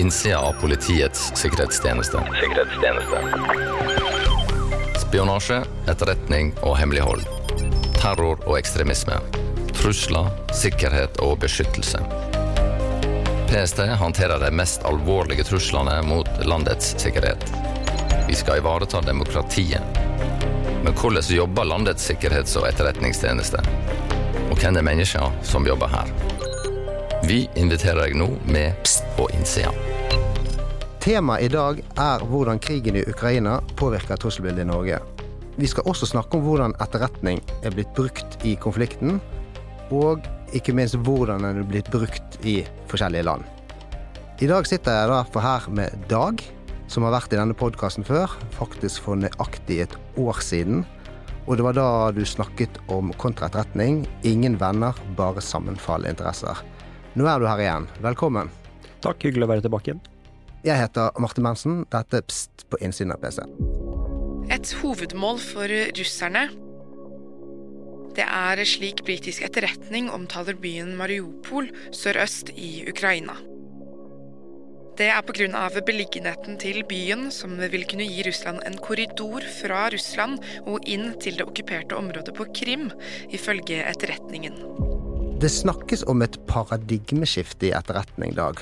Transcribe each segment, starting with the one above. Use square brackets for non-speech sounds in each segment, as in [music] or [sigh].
innsida av Politiets sikkerhetstjeneste. sikkerhetstjeneste. Spionasje, etterretning og hemmelighold. Terror og ekstremisme. Trusler, sikkerhet og beskyttelse. PST håndterer de mest alvorlige truslene mot landets sikkerhet. Vi skal ivareta demokratiet. Men hvordan jobber landets sikkerhets- og etterretningstjeneste? Og hvem er menneskene som jobber her? Vi inviterer deg nå med Pst på innsida. Temaet i dag er hvordan krigen i Ukraina påvirker trusselbildet i Norge. Vi skal også snakke om hvordan etterretning er blitt brukt i konflikten, og ikke minst hvordan den er blitt brukt i forskjellige land. I dag sitter jeg derfor her med Dag, som har vært i denne podkasten før, faktisk for nøyaktig et år siden. Og det var da du snakket om kontraetterretning. Ingen venner, bare sammenfallende interesser. Nå er du her igjen. Velkommen. Takk, hyggelig å være tilbake igjen. Jeg heter Marte Mensen. Dette er Pst på innsiden av PC. Et hovedmål for russerne det er slik britisk etterretning omtaler byen Mariupol sørøst i Ukraina. Det er pga. beliggenheten til byen, som vil kunne gi Russland en korridor fra Russland og inn til det okkuperte området på Krim, ifølge etterretningen. Det snakkes om et paradigmeskifte i etterretning, Dag.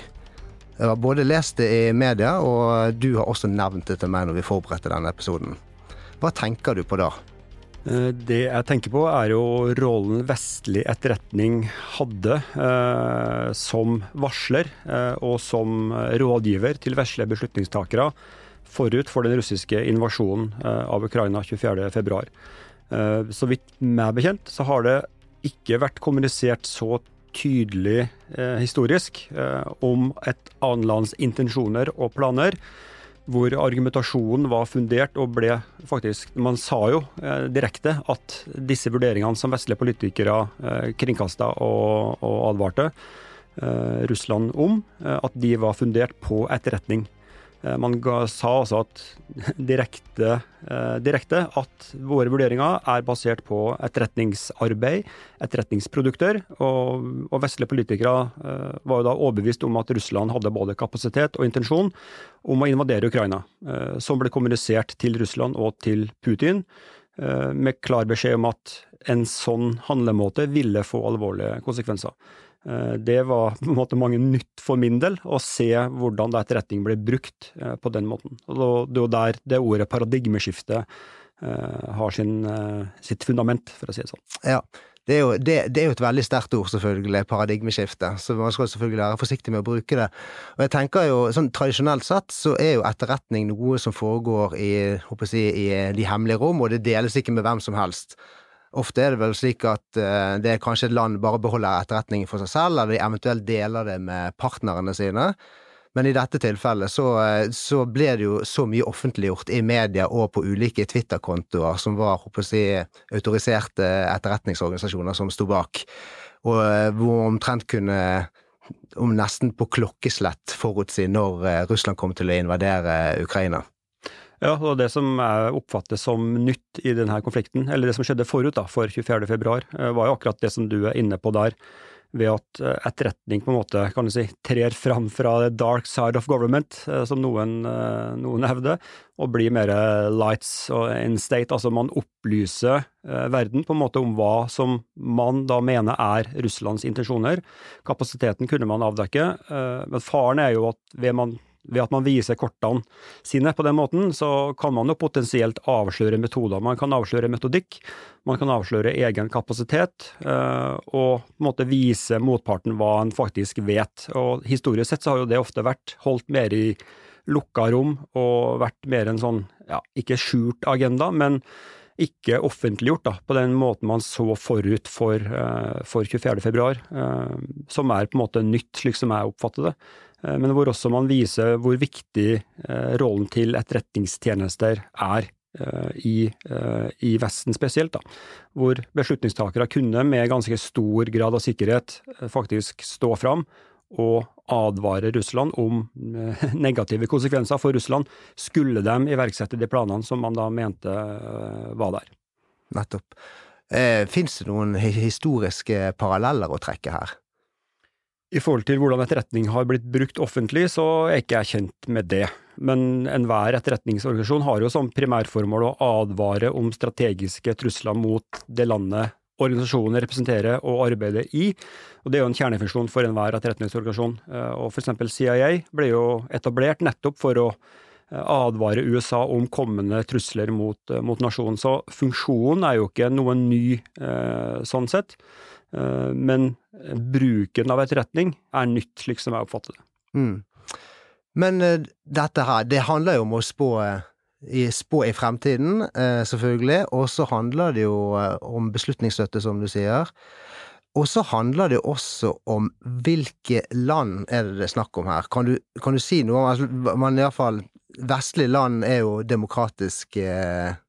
Jeg har både lest det i media, og du har også nevnt det til meg når vi forberedte denne episoden. Hva tenker du på da? Eh, det jeg tenker på, er jo rollen vestlig etterretning hadde eh, som varsler eh, og som rådgiver til vestlige beslutningstakere forut for den russiske invasjonen eh, av Ukraina 24.2. Eh, så vidt meg bekjent, så har det ikke vært kommunisert så tydelig eh, historisk om et annet lands intensjoner og planer hvor argumentasjonen var fundert og ble faktisk Man sa jo eh, direkte at disse vurderingene som vestlige politikere eh, kringkasta og, og advarte eh, Russland om, eh, at de var fundert på etterretning. Eh, man ga, sa altså at [laughs] direkte, eh, direkte, at våre vurderinger er basert på etterretningsarbeid, etterretningsprodukter. Og, og vestlige politikere eh, var jo da overbevist om at Russland hadde både kapasitet og intensjon om å invadere Ukraina. Som ble kommunisert til Russland og til Putin med klar beskjed om at en sånn handlemåte ville få alvorlige konsekvenser. Eh, det var på en måte mange nytt for min del, å se hvordan etterretning ble brukt eh, på den måten. Og Det er jo der det ordet paradigmeskifte eh, har sin, sitt fundament, for å si det sånn. Ja, det er, jo, det, det er, jo, et veldig sterkt ord, selvfølgelig, paradigmeskifte, så man skal selvfølgelig være forsiktig med å bruke det. Og jeg tenker jo, sånn Tradisjonelt sett så er jo etterretning noe som foregår i, si, i de hemmelige rom, og det deles ikke med hvem som helst. Ofte er det vel slik at uh, det er kanskje et land bare beholder etterretningen for seg selv, eller de eventuelt deler det med partnerne sine. Men i dette tilfellet så, uh, så ble det jo så mye offentliggjort i media og på ulike Twitter-kontoer som var jeg, autoriserte etterretningsorganisasjoner som sto bak, og uh, hvor omtrent kunne om nesten på klokkeslett forutsi når Russland kom til å invadere Ukraina. Ja, og det som oppfattes som nytt i denne konflikten, eller det som skjedde forut da, for 24.2, eh, var jo akkurat det som du er inne på der, ved at eh, etterretning på en måte, kan du si, trer fram fra the dark side of government, eh, som noen, noen hevder, og blir mer lights in state. Altså man opplyser verden på en måte om hva som man da mener er Russlands intensjoner. Kapasiteten kunne man avdekke, men faren er jo at ved man ved at man viser kortene sine på den måten, så kan man jo potensielt avsløre metoder. Man kan avsløre metodikk, man kan avsløre egen kapasitet, eh, og på en måte vise motparten hva en faktisk vet. Og Historisk sett så har jo det ofte vært holdt mer i lukka rom, og vært mer en sånn, ja, ikke skjult agenda, men ikke offentliggjort da, på den måten man så forut for, uh, for 24. februar, uh, som er på en måte nytt, slik som jeg oppfatter det. Eh, men hvor også man viser hvor viktig eh, rollen til etterretningstjenester er eh, i, i, Vesten spesielt, da. hvor beslutningstakere kunne med ganske stor grad av sikkerhet faktisk stå fram og advare Russland om [laughs] negative konsekvenser for Russland, skulle de iverksette de planene som man da mente var der. Nettopp. Eh, Fins det noen historiske paralleller å trekke her? I forhold til hvordan etterretning har blitt brukt offentlig, så er ikke jeg kjent med det. Men enhver etterretningsorganisasjon har jo som primærformål å advare om strategiske trusler mot det landet organisasjonen representerer og arbeider i. Og Det er jo en kjernefunksjon for enhver etterretningsorganisasjon. Eh, og eksempel CIA ble jo etablert nettopp for å eh, advare USA om kommende trusler mot, eh, mot nasjonen. Så funksjonen er jo ikke noe ny sånn sett. Eh, men bruken av etterretning er nytt, slik som jeg oppfatter det. Mm. Men uh, dette her, det handler jo om å spå, i, spå i fremtiden, selvfølgelig. Og så handler det jo om beslutningsstøtte, som du sier. Og så handler det også om hvilke land er det det er snakk om her. Kan du, kan du si noe om altså, Man iallfall vestlige land er jo demokratiske,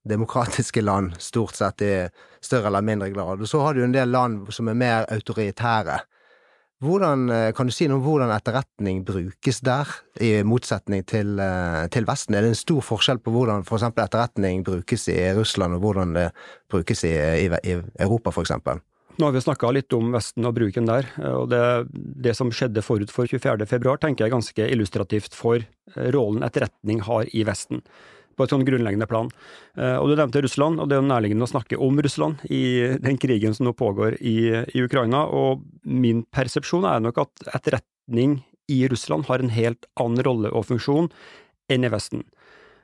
demokratiske land, stort sett i større eller mindre grad. Og så har du en del land som er mer autoritære. Hvordan, kan du si noe om hvordan etterretning brukes der, i motsetning til, til Vesten? Er det en stor forskjell på hvordan f.eks. etterretning brukes i Russland, og hvordan det brukes i, i, i Europa, eksempel? Nå har vi snakka litt om Vesten og bruken der, og det, det som skjedde forut for 24. februar, tenker jeg er ganske illustrativt for eh, rollen etterretning har i Vesten, på et sånn grunnleggende plan. Eh, og Du nevnte Russland, og det er nærliggende å snakke om Russland i den krigen som nå pågår i, i Ukraina. og Min persepsjon er nok at etterretning i Russland har en helt annen rolle og funksjon enn i Vesten.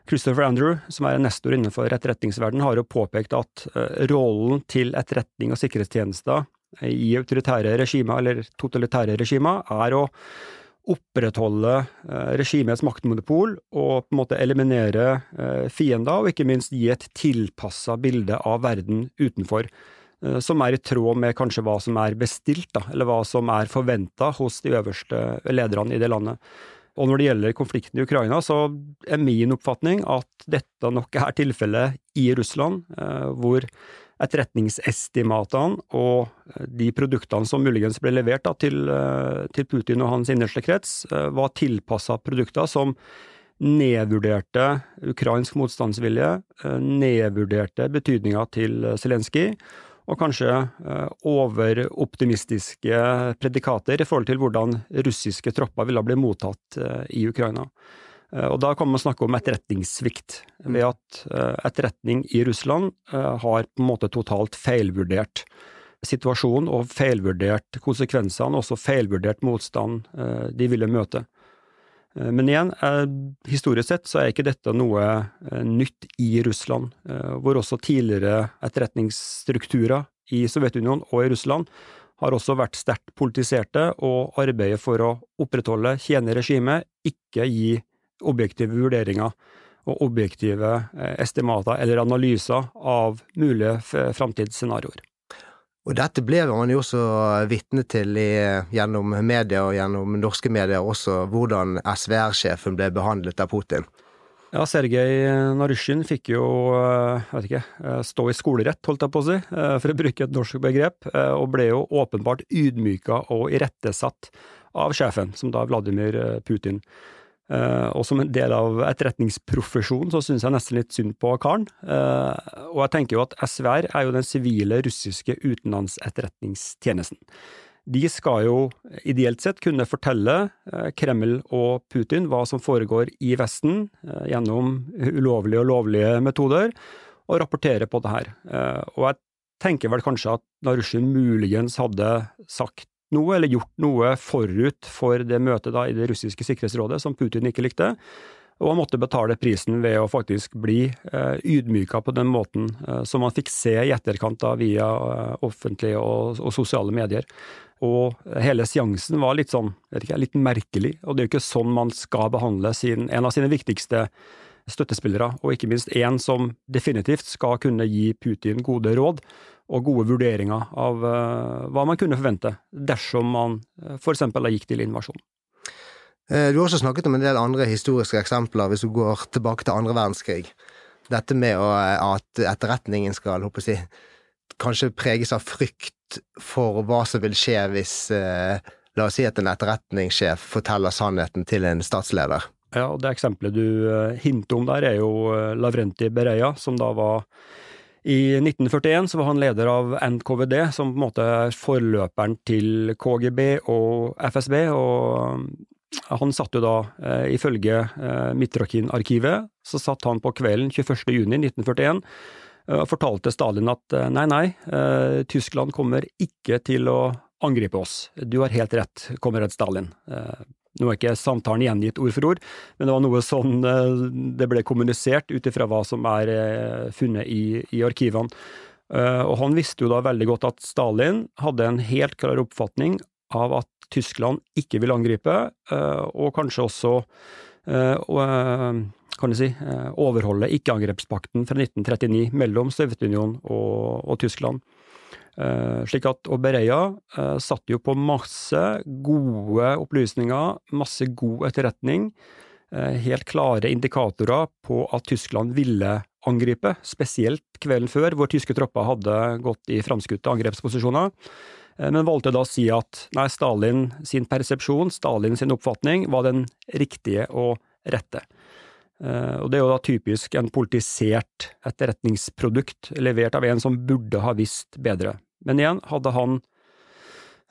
Christopher Andrew, som er en nestor innenfor etterretningsverden, har jo påpekt at uh, rollen til etterretning og sikkerhetstjenester i autoritære regimer, eller totalitære regimer, er å opprettholde uh, regimets maktmonopol og på en måte eliminere fiender, og ikke minst gi et tilpassa bilde av verden utenfor som er i tråd med kanskje hva som er bestilt, da, eller hva som er forventa hos de øverste lederne i det landet. Og når det gjelder konflikten i Ukraina, så er min oppfatning at dette nok er tilfellet i Russland, eh, hvor etterretningsestimatene og de produktene som muligens ble levert da, til, eh, til, Putin og hans innerste krets, eh, var tilpassa produkter som nedvurderte ukrainsk motstandsvilje, nedvurderte betydninga til Zelenskyj, og kanskje eh, overoptimistiske predikater i forhold til hvordan russiske tropper ville bli mottatt eh, i Ukraina. Eh, og Da kan man snakke om etterretningssvikt, ved at etterretning i Russland har på en måte totalt feilvurdert situasjonen og feilvurdert konsekvensene, og også feilvurdert motstand de ville møte. Eh, men igjen, eh, historisk sett så er ikke dette noe eh, nytt i Russland, hvor også tidligere etterretningsstrukturer i Sovjetunionen og i Russland har også vært sterkt politiserte og arbeidet for å opprettholde, tjene regimet, ikke gi objektive vurderinger og objektive estimater eller analyser av mulige framtidsscenarioer. Og dette ble man jo også vitne til i, gjennom media og gjennom norske medier også, hvordan SVR-sjefen ble behandlet av Putin. Ja, Sergej Narysjin fikk jo, jeg vet ikke, stå i skolerett, holdt jeg på å si, for å bruke et norsk begrep, og ble jo åpenbart ydmyka og irettesatt av sjefen, som da Vladimir Putin. Uh, og som en del av etterretningsprofesjonen så synes jeg nesten litt synd på karen. Uh, og jeg tenker jo at SVR er jo den sivile russiske utenlandsetterretningstjenesten. De skal jo ideelt sett kunne fortelle uh, Kreml og Putin hva som foregår i Vesten gjennom ulovlige og lovlige metoder, og rapportere på det her. og jeg tenker vel kanskje at Narusjin muligens hadde sagt noe, eller gjort noe forut for det møtet da i det russiske sikkerhetsrådet som Putin ikke likte, og han måtte betale prisen ved å faktisk bli eh, ydmyka på den måten eh, som man fikk se i etterkant da via eh, offentlige og, og, sosiale medier. Og hele seansen var litt sånn, vet ikke, litt merkelig, og det er jo ikke sånn man skal behandle sin, en av sine viktigste støttespillere, og ikke minst en som definitivt skal kunne gi Putin gode råd og gode vurderinger av uh, hva man kunne forvente dersom man for eksempel gikk til invasjon. Eh, du har også snakket om en del andre historiske eksempler hvis du går tilbake til andre verdenskrig. Dette med at etterretningen skal, håper jeg, kanskje preges av frykt for hva som vil skje hvis La oss si at en etterretningssjef forteller sannheten til en statsleder. Ja, og Det eksempelet du hinter om der, er jo Lavrenti Bereia, som da var I 1941 så var han leder av NKVD, som på en måte er forløperen til KGB og FSB, og han satt jo da, eh, ifølge eh, Mitrakin-arkivet, så satt han på kvelden 21. juni 1941 eh, og fortalte Stalin at nei, nei, Tyskland kommer ikke til å angripe oss. Du har helt rett, kommer Stalin. Nå er ikke samtalen gjengitt ord for ord, men det var noe sånn det ble kommunisert ut ifra hva som er eh, funnet i, i arkivene. Eh, og han visste jo da veldig godt at Stalin hadde en helt klar oppfatning av at Tyskland ikke ville angripe, og kanskje også kan si, overholde ikke-angrepspakten fra 1939 mellom Sovjetunionen og, og Tyskland. Uh, slik at Obereya uh, satt jo på masse gode opplysninger, masse god etterretning, uh, helt klare indikatorer på at Tyskland ville angripe, spesielt kvelden før, hvor tyske tropper hadde gått i framskutte angrepsposisjoner, men valgte da å si at nei, Stalin sin persepsjon, Stalin sin oppfatning, var den riktige og rette. Og Det er jo da typisk en politisert etterretningsprodukt, levert av en som burde ha visst bedre. Men igjen, hadde han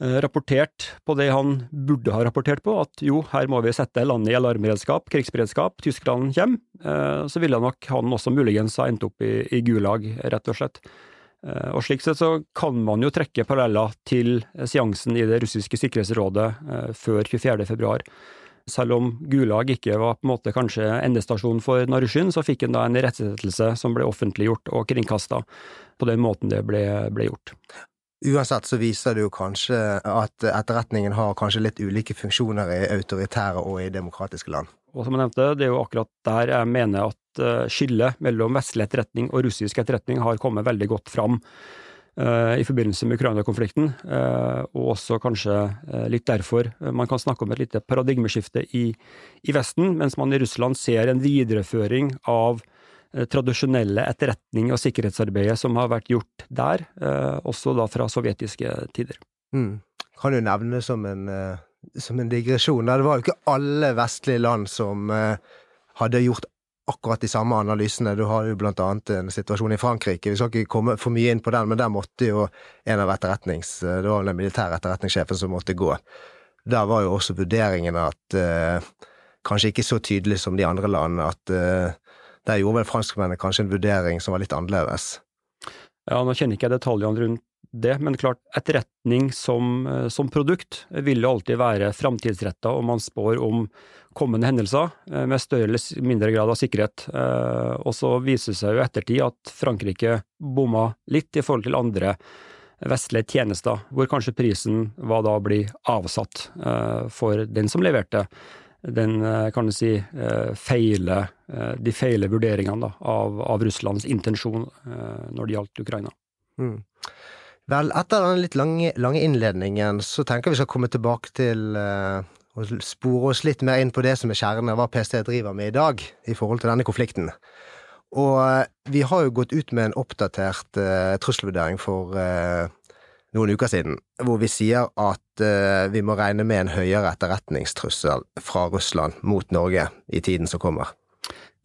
eh, rapportert på det han burde ha rapportert på, at jo, her må vi sette landet i alarmberedskap, krigsberedskap, Tyskland kommer, eh, så ville nok han også muligens ha endt opp i, i Gulag, rett og slett. Eh, og slik sett så kan man jo trekke paralleller til seansen i det russiske sikkerhetsrådet før 24. februar. Selv om Gulag ikke var på en måte kanskje endestasjon for Narushin, så fikk han da en irettesettelse som ble offentliggjort og kringkasta på den måten det ble, ble gjort. Uansett så viser det jo kanskje at etterretningen har kanskje litt ulike funksjoner i autoritære og i demokratiske land. Og som jeg nevnte, det er jo akkurat der jeg mener at eh, skillet mellom vestlig etterretning og russisk etterretning har kommet veldig godt fram. Eh, i forbindelse med Ukraina-konflikten, eh, og også kanskje eh, litt derfor man kan snakke om et lite paradigmeskifte i, i Vesten, mens man i Russland ser en videreføring av tradisjonelle etterretning og sikkerhetsarbeidet som har vært gjort der, også da fra sovjetiske tider. Mm. Kan du nevne som en, som en digresjon, det var jo ikke alle vestlige land som hadde gjort akkurat de samme analysene. Du har jo blant annet en situasjon i Frankrike. Vi skal ikke komme for mye inn på den, men der måtte jo en av etterretnings... Det var den militære etterretningssjefen som måtte gå. Der var jo også vurderingen at eh, Kanskje ikke så tydelig som de andre landene, at eh, der gjorde vel franskmennene kanskje en vurdering som var litt annerledes. Ja, nå kjenner ikke jeg detaljene rundt det, men klart, etterretning som, eh, som produkt vil jo alltid være framtidsretta, og man spår om kommende hendelser eh, med større eller mindre grad av sikkerhet. Eh, og så viser det seg jo ettertid at Frankrike bomma litt i forhold til andre vestlige tjenester, hvor kanskje prisen var da å bli avsatt for den som leverte den, kan du si, feile, de feile vurderingene da, av, av, Russlands intensjon når det gjaldt Ukraina. Mm. Vel, etter den litt lange, lange, innledningen, så tenker vi skal komme tilbake til og spore oss litt mer inn på det som er kjernen av hva PST driver med i dag i forhold til denne konflikten. Og uh, vi har jo gått ut med en oppdatert uh, trusselvurdering for noen uker siden, hvor vi sier at vi må regne med en høyere etterretningstrussel fra Russland mot Norge i tiden som kommer.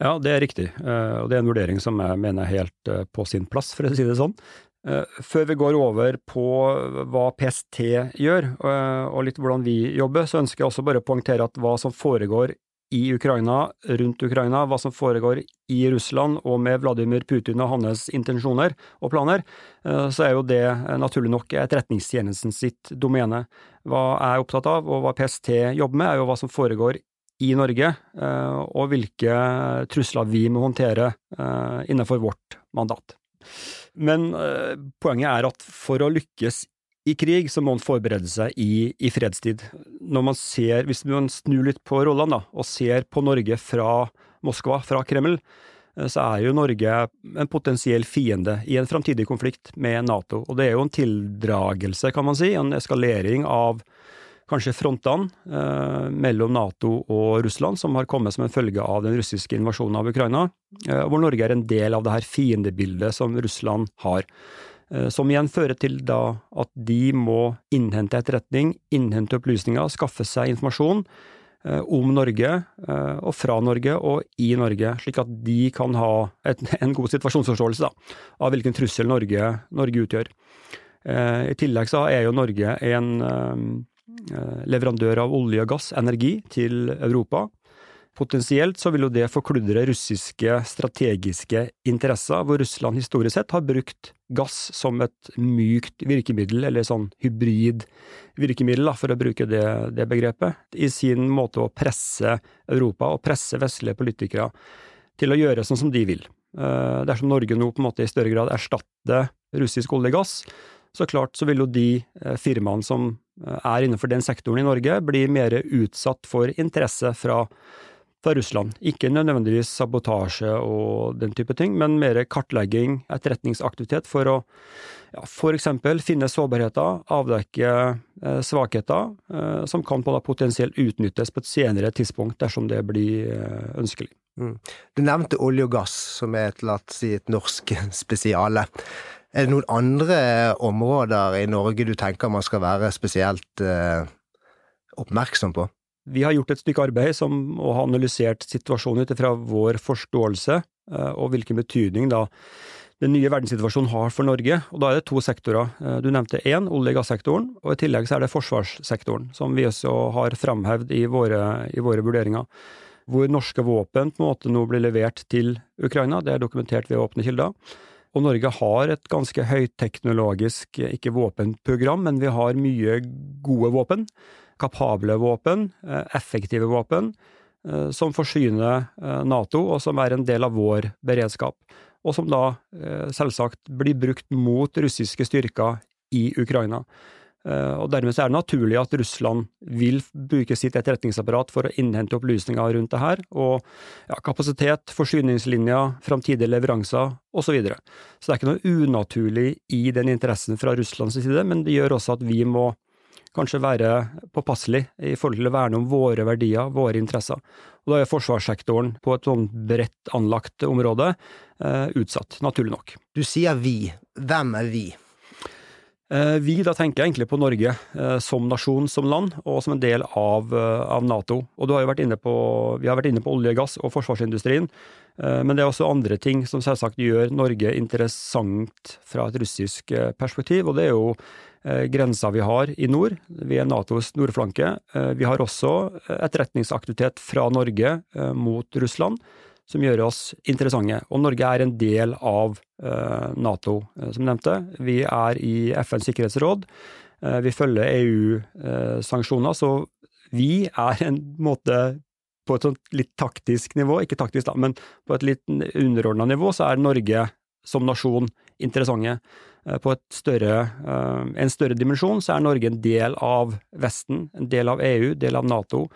Ja, det er riktig, og det er en vurdering som jeg mener er helt på sin plass, for å si det sånn. Eh, før vi går over på hva PST gjør, eh, og litt hvordan vi jobber, så ønsker jeg også bare å poengtere at hva som foregår i Ukraina, rundt Ukraina, hva som foregår i Russland og med Vladimir Putin og hans intensjoner og planer, eh, så er jo det naturlig nok etterretningstjenesten sitt domene. Hva jeg er opptatt av, og hva PST jobber med, er jo hva som foregår i Norge, og hvilke trusler vi må håndtere innenfor vårt mandat. Men uh, poenget er at for å lykkes i krig, så må man forberede seg i, i fredstid. Når man ser, Hvis man snur litt på rollene og ser på Norge fra Moskva, fra Kreml, eh, så er jo Norge en potensiell fiende i en framtidig konflikt med Nato. Og det er jo en tildragelse, kan man si, en eskalering av kanskje frontene eh, mellom Nato og Russland, som har kommet som en følge av den russiske invasjonen av Ukraina, eh, hvor Norge er en del av det her fiendebildet som Russland har. Eh, som igjen fører til da at de må innhente etterretning, innhente opplysninger, skaffe seg informasjon om Norge, og fra Norge og i Norge, slik at de kan ha et, [laughs] en god situasjonsforståelse da, av hvilken trussel Norge, Norge utgjør. I tillegg så er jo Norge en leverandør av olje og gass, energi, til Europa. Potensielt så vil jo det forkludre russiske strategiske interesser, hvor Russland historisk sett har brukt gass som et mykt virkemiddel, eller sånn hybrid virkemiddel, for å bruke det, det begrepet, i sin måte å presse Europa og presse vestlige politikere til å gjøre sånn som de vil. Eh, dersom Norge nå på en måte i større grad erstatter russisk olje og gass, så klart så vil jo de eh, firmaene som eh, er innenfor den sektoren i Norge, blir mer utsatt for interesse fra fra Russland. Ikke nødvendigvis sabotasje og den type ting, men mer kartlegging, etterretningsaktivitet for å ja, eksempel finne sårbarheter, avdekke eh, svakheter eh, som kan på da potensielt utnyttes på et senere tidspunkt dersom det blir eh, ønskelig. Mm. Du nevnte olje og gass, som er et, si, et norsk [laughs] spesiale. Er det noen andre områder i Norge du tenker man skal være spesielt eh, oppmerksom på? Vi har gjort et stykke arbeid som, og har analysert situasjonen ut fra vår forståelse, eh, og hvilken betydning da den nye verdenssituasjonen har for Norge. Og Da er det to sektorer. Eh, du nevnte én, olje- og gassektoren, og i tillegg så er det forsvarssektoren, som vi også har framhevd i våre, i våre vurderinger. Hvor norske våpen på en måte nå blir levert til Ukraina, det er dokumentert ved åpne kilder. Og Norge har et ganske høyteknologisk, ikke våpenprogram, men vi har mye gode våpen kapable våpen, eh, effektive våpen, eh, som forsyner eh, Nato, og som er en del av vår beredskap. Og som da selvsagt blir brukt mot russiske styrker i Ukraina. Og Dermed er det naturlig at Russland vil bruke sitt etterretningsapparat for å innhente opplysninger rundt det her, og ja, kapasitet, forsyningslinjer, framtidige leveranser osv. Så, videre. så det er ikke noe unaturlig i den interessen fra Russlands side, men det gjør også at vi må kanskje være påpasselig i forhold til å verne om våre verdier, våre interesser. Og Da er forsvarssektoren på et sånn bredt anlagt område eh, utsatt, naturlig nok. Du sier vi. Hvem er vi? Eh, vi, da tenker egentlig på Norge eh, som nasjon, som land, og som en del av, eh, av Nato. Og har på, Vi har vært inne på olje, gass og forsvarsindustrien, men det er også andre ting som selvsagt gjør Norge interessant fra et russisk perspektiv, og det er jo grensa vi har i nord. Vi er Natos nordflanke. Vi har også etterretningsaktivitet fra Norge mot Russland, som gjør oss interessante. Og Norge er en del av Nato, som nevnte. Vi er i FNs sikkerhetsråd. Vi følger EU-sanksjoner, så vi er en måte på et sånt litt taktisk nivå, ikke taktisk da, men på et litt underordna nivå, så er Norge som nasjon interessante. Eh, på større, eh, en større dimensjon så er Norge en del av Vesten, en del av EU, del av Nato,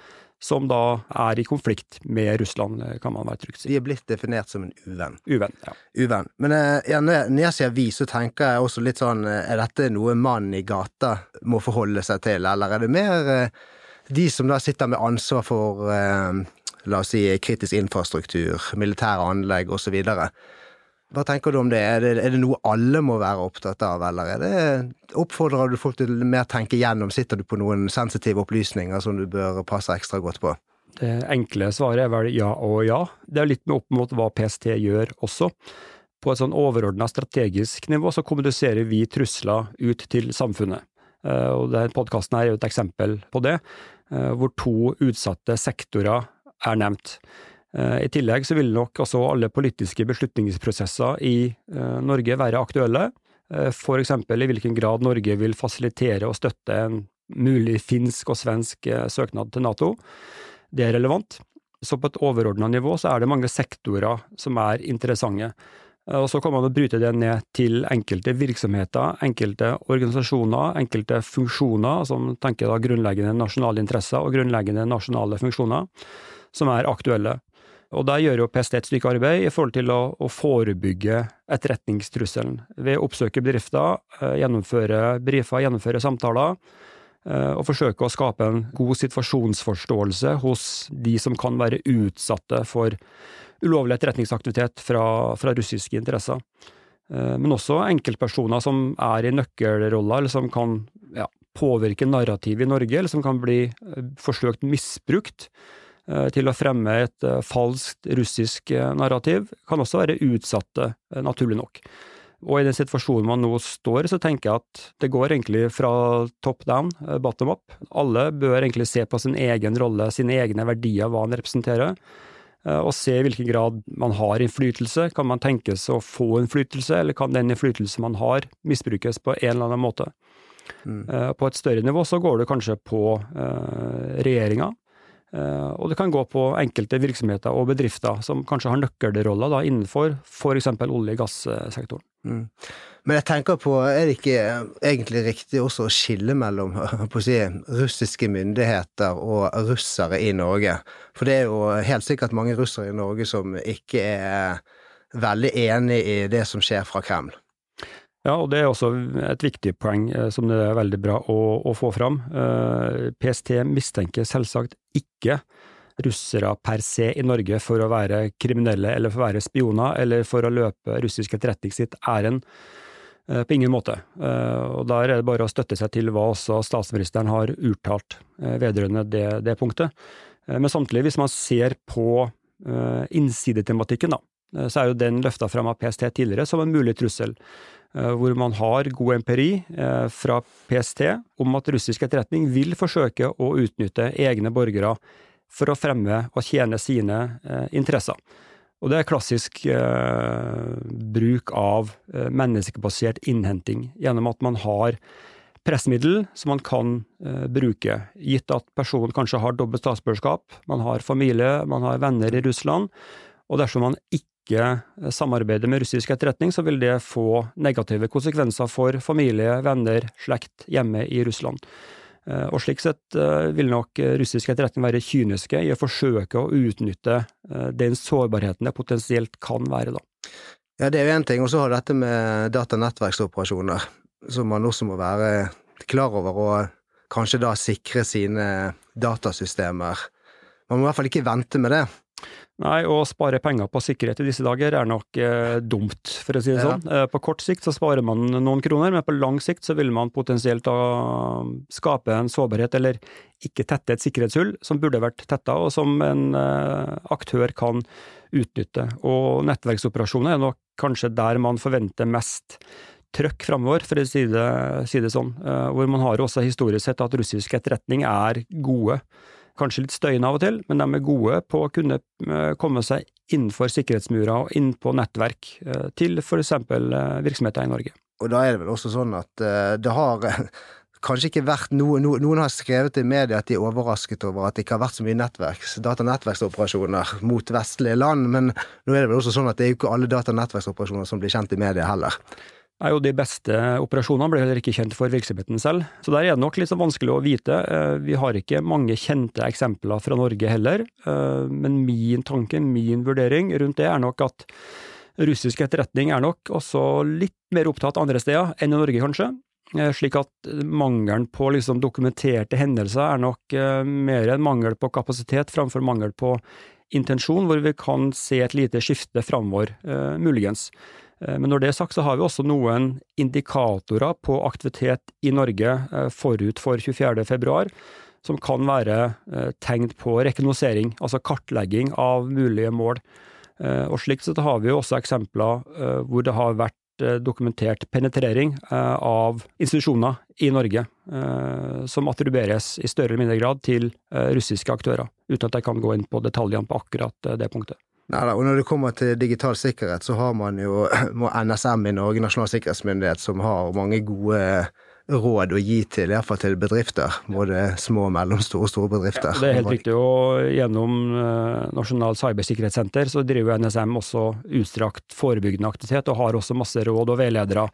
som da er i konflikt med Russland, eh, kan man være trygt si. De er blitt definert som en uvenn. Uvenn, ja. Uvenn. Men ja, når jeg sier vi, så tenker jeg også litt sånn, er dette noe mannen i gata må forholde seg til, eller er det mer de som da sitter med ansvar for, la oss si, kritisk infrastruktur, militære anlegg osv.? Hva tenker du om det? Er, det? er det noe alle må være opptatt av, eller er det, oppfordrer du folk til mer tenke gjennom? Sitter du på noen sensitive opplysninger som du bør passe ekstra godt på? Det enkle svaret er vel ja og ja. Det er litt med opp mot hva PST gjør også. På et sånn overordna strategisk nivå så kommuniserer vi trusler ut til samfunnet. Eh, og denne Podkasten er jo et eksempel på det, eh, hvor to utsatte sektorer er nevnt. Eh, I tillegg så vil nok også alle politiske beslutningsprosesser i eh, Norge være aktuelle, eh, for eksempel i hvilken grad Norge vil fasilitere og støtte en mulig finsk og svensk søknad til Nato. Det er relevant. Så på et overordna nivå så er det mange sektorer som er interessante. Og så kan man bryte det ned til enkelte virksomheter, enkelte organisasjoner, enkelte funksjoner, som tenker da grunnleggende nasjonale interesser og grunnleggende nasjonale funksjoner, som er aktuelle. Og der gjør jo PST et stykke arbeid i forhold til å, å forebygge etterretningstrusselen ved å oppsøke bedrifter, eh, gjennomføre brifer, gjennomføre samtaler, eh, og forsøke å skape en god situasjonsforståelse hos de som kan være utsatte for ulovlig etterretningsaktivitet fra, fra russiske interesser. Eh, men også enkeltpersoner som er i nøkkelroller, eller som kan ja, påvirke narrativet i Norge, eller som kan bli forsøkt misbrukt til å fremme et falskt russisk narrativ, kan også være utsatte, naturlig nok. Og i den situasjonen man nå står, så tenker jeg at det går egentlig fra top down, eh, bottom up. Alle bør egentlig se på sin egen rolle, sine egne verdier, hva han representerer, eh, og se i hvilken grad man har innflytelse. Kan man tenkes å få innflytelse, eller kan den innflytelse man har, misbrukes på en eller annen måte? Mm. Eh, på et større nivå så går det kanskje på regjeringa, og det kan gå på enkelte virksomheter og bedrifter som kanskje har nøkkelroller innenfor f.eks. olje- og gassektoren. Mm. Men jeg tenker på, er det ikke egentlig riktig også å skille mellom [laughs] å si, russiske myndigheter og russere i Norge? For det er jo helt sikkert mange russere i Norge som ikke er veldig enig i det som skjer fra Kreml. Ja, og det er også et viktig poeng eh, som det er veldig bra å, å få fram. Eh, PST mistenker selvsagt ikke russere per se i Norge for å være kriminelle eller for å være spioner eller for å løpe russisk etterretning sitt ærend. Eh, på ingen måte. Og Der er det bare å støtte seg til hva også statsministeren har uttalt vedrørende det, det punktet. Men samtidig, hvis man ser på innsidetematikken, da, så er jo den løfta fram av PST tidligere som en mulig trussel, hvor man har god empiri fra PST om at russisk etterretning vil forsøke å utnytte egne borgere for å fremme og tjene sine eh, interesser. Og det er klassisk eh, bruk av eh, menneskebasert innhenting, gjennom at man har pressmiddel som man kan eh, bruke, gitt at personen kanskje har dobbelt statsborgerskap, man har familie, man har venner i Russland, og dersom man ikke eh, samarbeider med russisk etterretning, så vil det få negative konsekvenser for familie, venner, slekt hjemme i Russland. Eh, og slik sett eh, vil nok russisk etterretning være kyniske i å forsøke å utnytte eh, den sårbarheten det potensielt kan være, da. Ja, det er jo én ting, og så har du dette med datanettverksoperasjoner, som man også må være klar over, og kanskje da sikre sine datasystemer. Man må i hvert fall ikke vente med det. Nei, å spare penger på sikkerhet i disse dager er nok eh, dumt, for å si det ja. sånn. Eh, på kort sikt så sparer man noen kroner, men på lang sikt så vil man potensielt da skape en sårbarhet, eller ikke tette et sikkerhetshull som burde vært tetta, og som en eh, aktør kan utnytte. Og nettverksoperasjoner er nok kanskje der man forventer mest trøkk framover, for å si det, si det sånn. Eh, hvor man har også historisk sett at russisk etterretning er gode kanskje litt støyende av og til, men de er gode på å kunne eh, komme seg innenfor sikkerhetsmurer og inn på nettverk eh, til f.eks. Eh, virksomheter i Norge. Og da er det vel også sånn at det har [laughs] kanskje ikke vært noe, no, Noen har skrevet i media at de er overrasket over at det ikke har vært så mye nettverks, datanettverksoperasjoner mot vestlige land, men nå er det vel også sånn at det er jo ikke alle datanettverksoperasjoner som blir kjent i media heller er jo de beste operasjonene, ble heller ikke kjent for virksomheten selv. Så der er det nok litt så vanskelig å vite. Eh, vi har ikke mange kjente eksempler fra Norge heller, eh, men min tanke, min vurdering rundt det er nok at russisk etterretning er nok også litt mer opptatt andre steder enn i Norge, kanskje. Eh, slik at mangelen på liksom dokumenterte hendelser er nok mer en mangel på kapasitet framfor mangel på intensjon, hvor vi kan se et lite skifte framover, muligens. Eh, men når det er sagt, så har vi også noen indikatorer på aktivitet i Norge eh, forut for 24. februar, som kan være eh, tegn på rekognosering, altså kartlegging av mulige mål. Og slik sett har vi jo også eksempler hvor det har vært dokumentert penetrering av institusjoner i Norge, som attribueres i større eller mindre grad til russiske aktører, uten at jeg kan gå inn på detaljene på akkurat det punktet. Neida, og når det kommer til digital sikkerhet, så har man jo [clears throat] NSM i Norge, Nasjonal sikkerhetsmyndighet, som har mange gode råd å gi til, iallfall til bedrifter. Både små, mellomstore og store bedrifter. Ja, det er helt riktig. Og gjennom uh, Nasjonal cybersikkerhetssenter så driver NSM også utstrakt forebyggende aktivitet, og har også masse råd og veiledere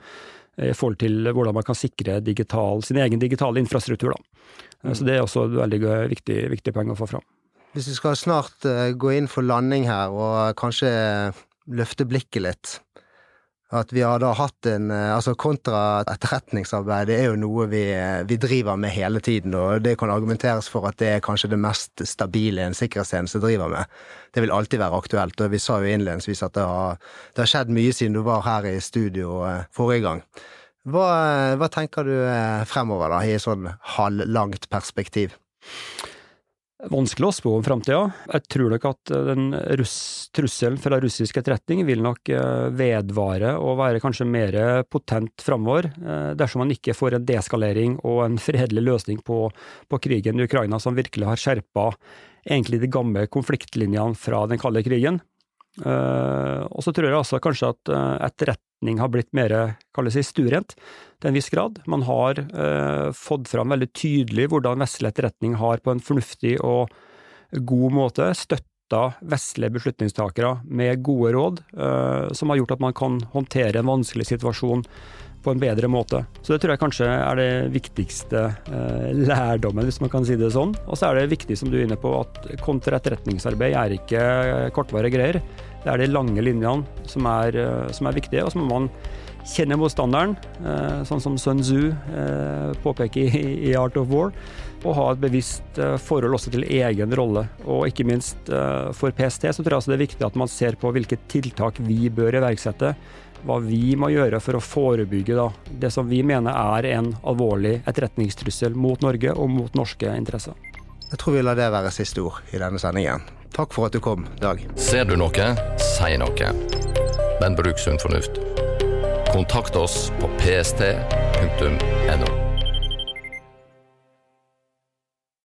i forhold til hvordan man kan sikre digital, sin egen digitale infrastruktur. Da. Mm. Så det er også et veldig viktig, viktig poeng å få fram. Hvis vi skal snart uh, gå inn for landing her, og kanskje løfte blikket litt At vi har da hatt en uh, Altså kontraetterretningsarbeid er jo noe vi, uh, vi, driver med hele tiden, og det kan argumenteres for at det er kanskje det mest stabile en sikkerhetstjeneste driver med. Det vil alltid være aktuelt, og vi sa jo innledningsvis at det har, det har skjedd mye siden du var her i studio forrige gang. Hva, hva tenker du fremover, da, i et sånn halvlangt perspektiv? Vanskelig å spå om framtida. Jeg tror nok at den russ, trusselen fra russisk etterretning vil nok vedvare og være kanskje mer potent framover, dersom man ikke får en deskalering og en fredelig løsning på, på krigen i Ukraina som virkelig har skjerpa egentlig de gamle konfliktlinjene fra den kalde krigen. Uh, og så tror jeg også kanskje at uh, etterretning har blitt mer kalles stuerent til en viss grad. Man har uh, fått fram veldig tydelig hvordan vestlig etterretning har på en fornuftig og god måte støtta vestlige beslutningstakere med gode råd, som har gjort at man kan håndtere en vanskelig situasjon på en bedre måte. Så det tror jeg kanskje er det viktigste lærdommen, hvis man kan si det sånn. Og så er det viktig, som du er inne på, at kontraetterretningsarbeid er ikke kortvarige greier. Det er de lange linjene som er, eh, som er viktige, og så må man kjenne motstanderen, eh, sånn som Sun Tzu eh, påpeker i, Art of War, og ha et bevisst forhold også til egen rolle. Og ikke minst for PST så tror jeg det er viktig at man ser på hvilke tiltak vi bør iverksette hva vi må gjøre for å forebygge da, det som vi mener er en alvorlig etterretningstrussel mot Norge og mot norske interesser. Jeg tror vi lar det være siste ord i denne sendingen. Takk for at du kom, Dag. Ser du noe, si noe. Men bruk sunn fornuft. Kontakt oss på pst.no.